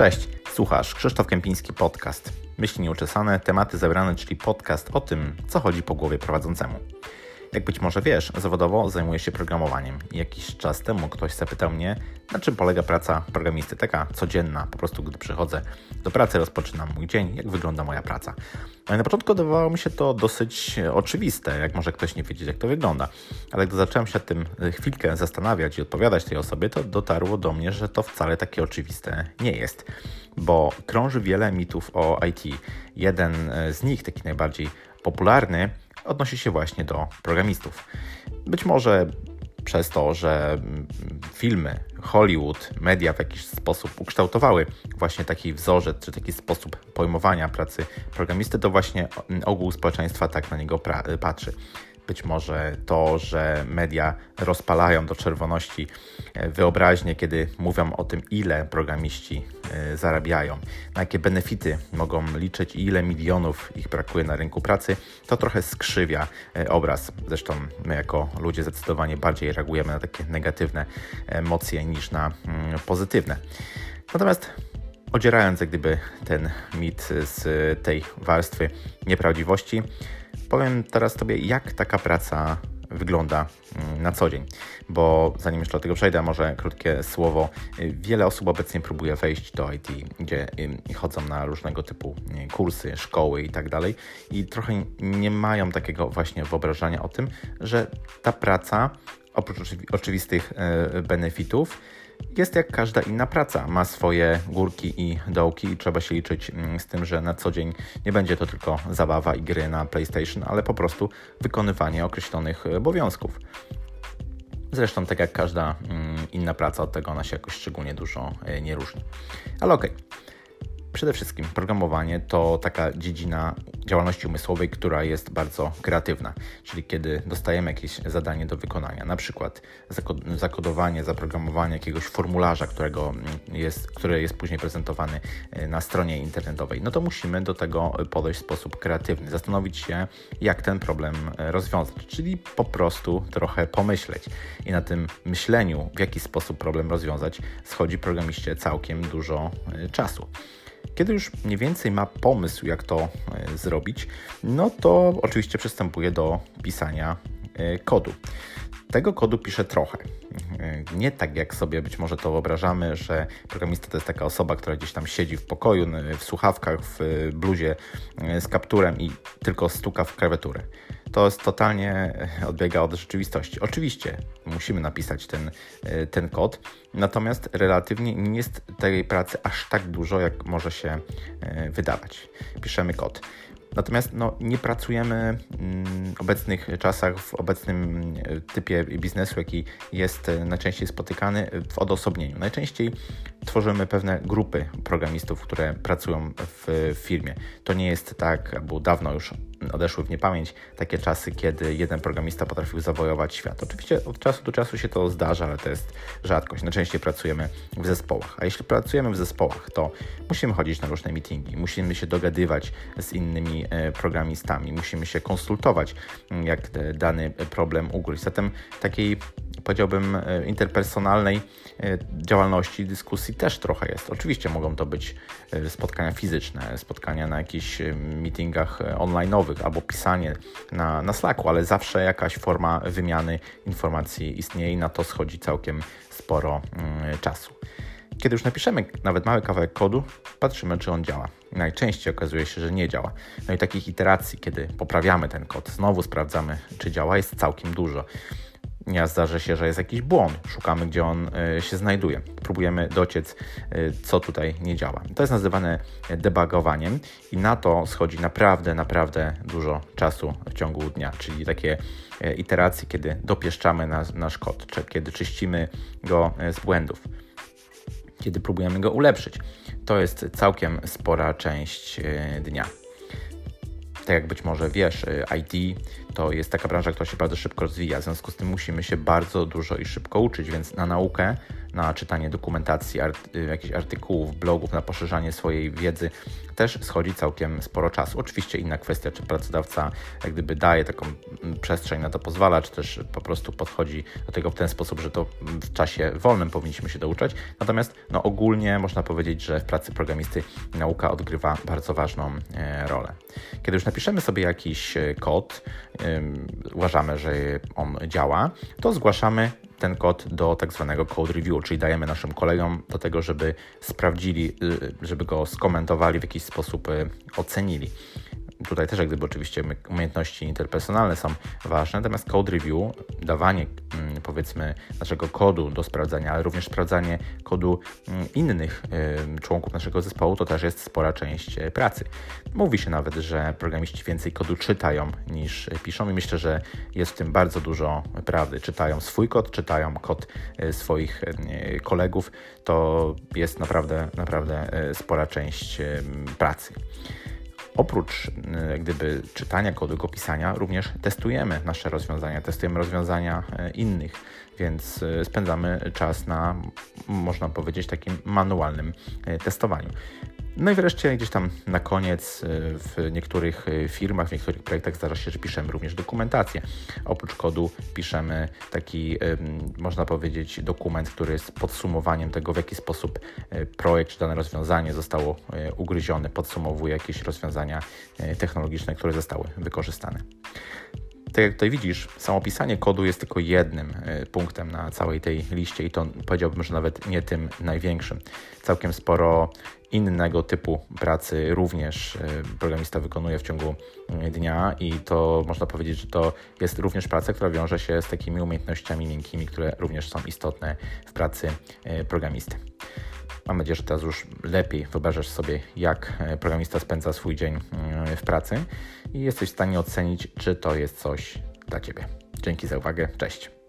Cześć, słuchasz Krzysztof Kępiński Podcast. Myśli nieuczesane, tematy zebrane, czyli podcast o tym, co chodzi po głowie prowadzącemu. Jak być może wiesz, zawodowo zajmuję się programowaniem. Jakiś czas temu ktoś zapytał mnie, na czym polega praca programisty, taka codzienna, po prostu gdy przychodzę do pracy, rozpoczynam mój dzień, jak wygląda moja praca. No i na początku wydawało mi się to dosyć oczywiste, jak może ktoś nie wiedzieć, jak to wygląda. Ale gdy zacząłem się tym chwilkę zastanawiać i odpowiadać tej osobie, to dotarło do mnie, że to wcale takie oczywiste nie jest. Bo krąży wiele mitów o IT. Jeden z nich, taki najbardziej popularny, odnosi się właśnie do programistów. Być może przez to, że mm, filmy, Hollywood, media w jakiś sposób ukształtowały właśnie taki wzorzec, czy taki sposób pojmowania pracy programisty, to właśnie ogół społeczeństwa tak na niego patrzy. Być może to, że media rozpalają do czerwoności e, wyobraźnię, kiedy mówią o tym, ile programiści e, zarabiają, na jakie benefity mogą liczyć i ile milionów ich brakuje na rynku pracy, to trochę skrzywia e, obraz. Zresztą my, jako ludzie, zdecydowanie bardziej reagujemy na takie negatywne emocje niż na mm, pozytywne. Natomiast odzierając jak gdyby ten mit z tej warstwy nieprawdziwości, Powiem teraz Tobie, jak taka praca wygląda mm, na co dzień. Bo zanim jeszcze do tego przejdę, może krótkie słowo. Wiele osób obecnie próbuje wejść do IT, gdzie chodzą na różnego typu kursy, szkoły i tak dalej i trochę nie mają takiego właśnie wyobrażenia o tym, że ta praca oprócz oczywistych e, benefitów jest jak każda inna praca. Ma swoje górki i dołki i trzeba się liczyć mm, z tym, że na co dzień nie będzie to tylko zabawa i gry na PlayStation, ale po prostu wykonywanie określonych obowiązków. Zresztą tak jak każda mm, inna praca, od tego ona się jakoś szczególnie dużo e, nie różni. Ale okej. Okay. Przede wszystkim programowanie to taka dziedzina działalności umysłowej, która jest bardzo kreatywna, czyli kiedy dostajemy jakieś zadanie do wykonania, na przykład zakodowanie, zaprogramowanie jakiegoś formularza, którego jest, który jest później prezentowany e, na stronie internetowej, no to musimy do tego podejść w sposób kreatywny, zastanowić się, jak ten problem e, rozwiązać, czyli po prostu trochę pomyśleć. I na tym myśleniu, w jaki sposób problem rozwiązać, schodzi programiście całkiem dużo e, czasu. Kiedy już mniej więcej ma pomysł, jak to e, zrobić, no to oczywiście przystępuje do pisania e, kodu. Tego kodu piszę trochę. E, nie tak jak sobie być może to wyobrażamy, że programista to jest taka osoba, która gdzieś tam siedzi w pokoju, w słuchawkach, w bluzie z kapturem i tylko stuka w klawiaturę to jest totalnie e, odbiega od rzeczywistości. Oczywiście musimy napisać ten, e, ten kod, natomiast relatywnie nie jest tej pracy aż tak dużo, jak może się e, wydawać. Piszemy kod. Natomiast no, nie pracujemy w obecnych czasach, w obecnym typie biznesu, jaki jest najczęściej spotykany, w odosobnieniu. Najczęściej tworzymy pewne grupy programistów, które pracują w firmie. To nie jest tak, bo dawno już odeszły w niepamięć takie czasy, kiedy jeden programista potrafił zawojować świat. Oczywiście od czasu do czasu się to zdarza, ale to jest rzadkość. Najczęściej pracujemy w zespołach. A jeśli pracujemy w zespołach, to musimy chodzić na różne meetingi, musimy się dogadywać z innymi e, programistami, musimy się konsultować, jak dany problem ugryźć. Zatem takiej powiedziałbym, e, interpersonalnej e, działalności, dyskusji też trochę jest. Oczywiście mogą to być e, spotkania fizyczne, spotkania na jakichś meetingach online'owych albo pisanie na, na Slacku, ale zawsze jakaś forma wymiany informacji istnieje i na to schodzi całkiem sporo mm, czasu. Kiedy już napiszemy nawet mały kawałek kodu, patrzymy, czy on działa. Najczęściej okazuje się, że nie działa. No i takich iteracji, kiedy poprawiamy ten kod, znowu sprawdzamy, czy działa, jest całkiem dużo zdarzy się, że jest jakiś błąd. Szukamy, gdzie on e, się znajduje. Próbujemy dociec, e, co tutaj nie działa. To jest nazywane debugowaniem i na to schodzi naprawdę, naprawdę dużo czasu w ciągu dnia, czyli takie e, iteracje, kiedy dopieszczamy nasz, nasz kod, czy kiedy czyścimy go z błędów, kiedy próbujemy go ulepszyć. To jest całkiem spora część dnia tak jak być może wiesz, y, IT to jest taka branża, która się bardzo szybko rozwija, w związku z tym musimy się bardzo dużo i szybko uczyć, więc na naukę na czytanie dokumentacji, art, jakichś artykułów, blogów, na poszerzanie swojej wiedzy, też schodzi całkiem sporo czasu. Oczywiście inna kwestia, czy pracodawca jak gdyby daje taką mm, przestrzeń na to pozwala, czy też po prostu podchodzi do tego w ten sposób, że to w czasie wolnym powinniśmy się douczać. Natomiast no, ogólnie można powiedzieć, że w pracy programisty nauka odgrywa bardzo ważną e, rolę. Kiedy już napiszemy sobie jakiś e, kod, uważamy, że on działa, to zgłaszamy ten kod do tak zwanego code review, czyli dajemy naszym kolegom do tego, żeby sprawdzili, y, żeby go skomentowali, w jakiś sposób y, ocenili. Tutaj też jak gdyby oczywiście umiejętności interpersonalne są ważne, natomiast code review, dawanie mm, powiedzmy naszego kodu do sprawdzania, ale również sprawdzanie kodu mm, innych członków naszego zespołu to też jest spora część e, pracy. Mówi się nawet, że programiści więcej kodu czytają niż piszą i myślę, że jest w tym bardzo dużo prawdy. Czytają swój kod, czytają kod e, swoich e, kolegów. To jest naprawdę, naprawdę spora część pracy. Oprócz e, gdyby czytania kodu, go pisania, również testujemy nasze rozwiązania, testujemy rozwiązania e, innych, więc e, spędzamy czas na, można powiedzieć, takim manualnym testowaniu. No i wreszcie gdzieś tam na koniec y, w niektórych y, firmach, w niektórych projektach zdarza się, że piszemy również dokumentację. Oprócz kodu piszemy taki, można powiedzieć, dokument, który jest podsumowaniem tego, w jaki sposób y, projekt czy dane rozwiązanie zostało ugryzione, podsumowuje jakieś rozwiązania technologiczne, które zostały wykorzystane. Tak jak tutaj widzisz, samo pisanie kodu jest tylko jednym punktem na całej tej liście i to powiedziałbym, że nawet nie tym największym. Całkiem sporo innego typu pracy również e, programista wykonuje w ciągu e, dnia i to można powiedzieć, że to jest również praca, która wiąże się z takimi umiejętnościami miękkimi, które również są istotne w pracy e, programisty. Mam nadzieję, że teraz już lepiej wyobrażasz sobie, jak programista spędza swój dzień w pracy i jesteś w stanie ocenić, czy to jest coś dla Ciebie. Dzięki za uwagę. Cześć.